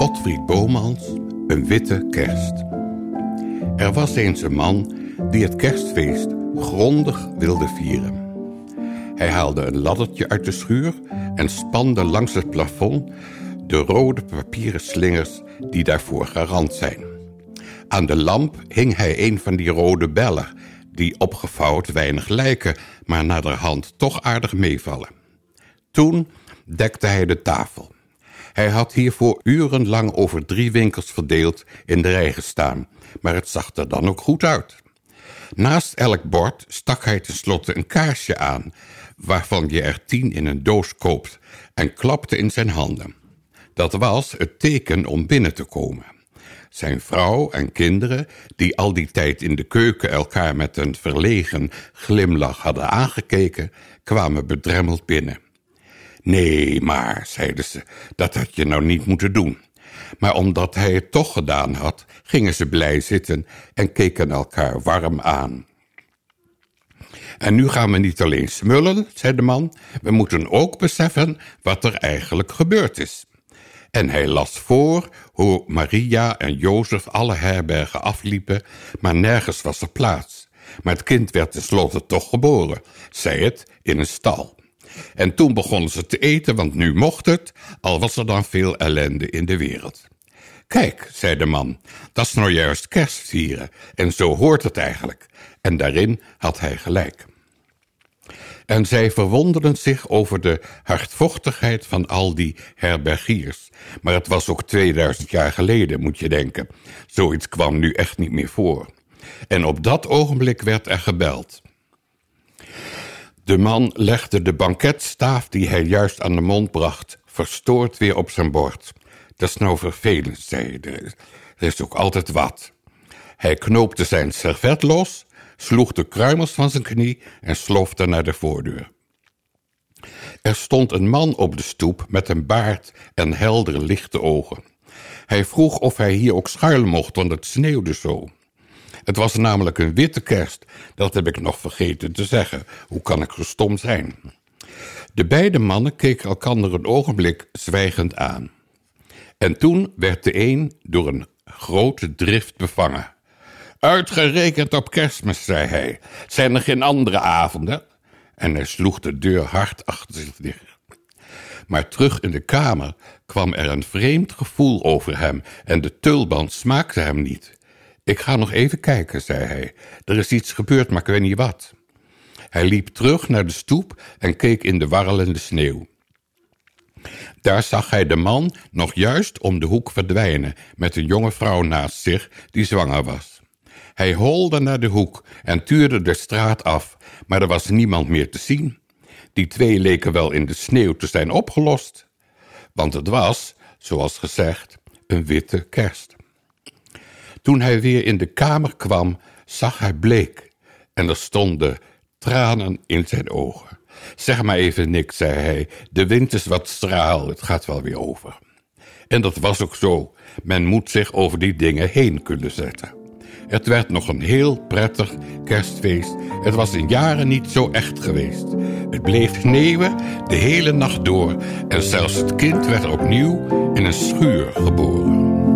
Godfried Bomans, Een witte kerst. Er was eens een man die het kerstfeest grondig wilde vieren. Hij haalde een laddertje uit de schuur en spande langs het plafond de rode papieren slingers die daarvoor garant zijn. Aan de lamp hing hij een van die rode bellen, die opgevouwd weinig lijken, maar naderhand toch aardig meevallen. Toen dekte hij de tafel. Hij had hiervoor urenlang over drie winkels verdeeld in de rij gestaan, maar het zag er dan ook goed uit. Naast elk bord stak hij tenslotte een kaarsje aan, waarvan je er tien in een doos koopt, en klapte in zijn handen. Dat was het teken om binnen te komen. Zijn vrouw en kinderen, die al die tijd in de keuken elkaar met een verlegen glimlach hadden aangekeken, kwamen bedremmeld binnen. Nee, maar, zeiden ze, dat had je nou niet moeten doen. Maar omdat hij het toch gedaan had, gingen ze blij zitten en keken elkaar warm aan. En nu gaan we niet alleen smullen, zei de man, we moeten ook beseffen wat er eigenlijk gebeurd is. En hij las voor hoe Maria en Jozef alle herbergen afliepen, maar nergens was er plaats. Maar het kind werd tenslotte toch geboren, zei het, in een stal. En toen begonnen ze te eten, want nu mocht het, al was er dan veel ellende in de wereld. Kijk, zei de man, dat is nou juist kerstvieren, en zo hoort het eigenlijk. En daarin had hij gelijk. En zij verwonderden zich over de hardvochtigheid van al die herbergiers. Maar het was ook 2000 jaar geleden, moet je denken. Zoiets kwam nu echt niet meer voor. En op dat ogenblik werd er gebeld. De man legde de banketstaaf die hij juist aan de mond bracht... verstoord weer op zijn bord. Dat is nou vervelend, zei hij. Er is ook altijd wat. Hij knoopte zijn servet los, sloeg de kruimels van zijn knie... en slofte naar de voordeur. Er stond een man op de stoep met een baard en heldere lichte ogen. Hij vroeg of hij hier ook schuilen mocht, want het sneeuwde zo. Het was namelijk een witte kerst. Dat heb ik nog vergeten te zeggen. Hoe kan ik zo stom zijn? De beide mannen keken elkander een ogenblik zwijgend aan. En toen werd de een door een grote drift bevangen. Uitgerekend op kerstmis, zei hij. Zijn er geen andere avonden? En hij sloeg de deur hard achter zich dicht. Maar terug in de kamer kwam er een vreemd gevoel over hem en de tulband smaakte hem niet. Ik ga nog even kijken, zei hij. Er is iets gebeurd, maar ik weet niet wat. Hij liep terug naar de stoep en keek in de warrelende sneeuw. Daar zag hij de man nog juist om de hoek verdwijnen... met een jonge vrouw naast zich die zwanger was. Hij holde naar de hoek en tuurde de straat af... maar er was niemand meer te zien. Die twee leken wel in de sneeuw te zijn opgelost. Want het was, zoals gezegd, een witte kerst. Toen hij weer in de kamer kwam, zag hij bleek en er stonden tranen in zijn ogen. Zeg maar even niks, zei hij. De wind is wat straal, het gaat wel weer over. En dat was ook zo. Men moet zich over die dingen heen kunnen zetten. Het werd nog een heel prettig kerstfeest. Het was in jaren niet zo echt geweest. Het bleef sneeuwen de hele nacht door en zelfs het kind werd opnieuw in een schuur geboren.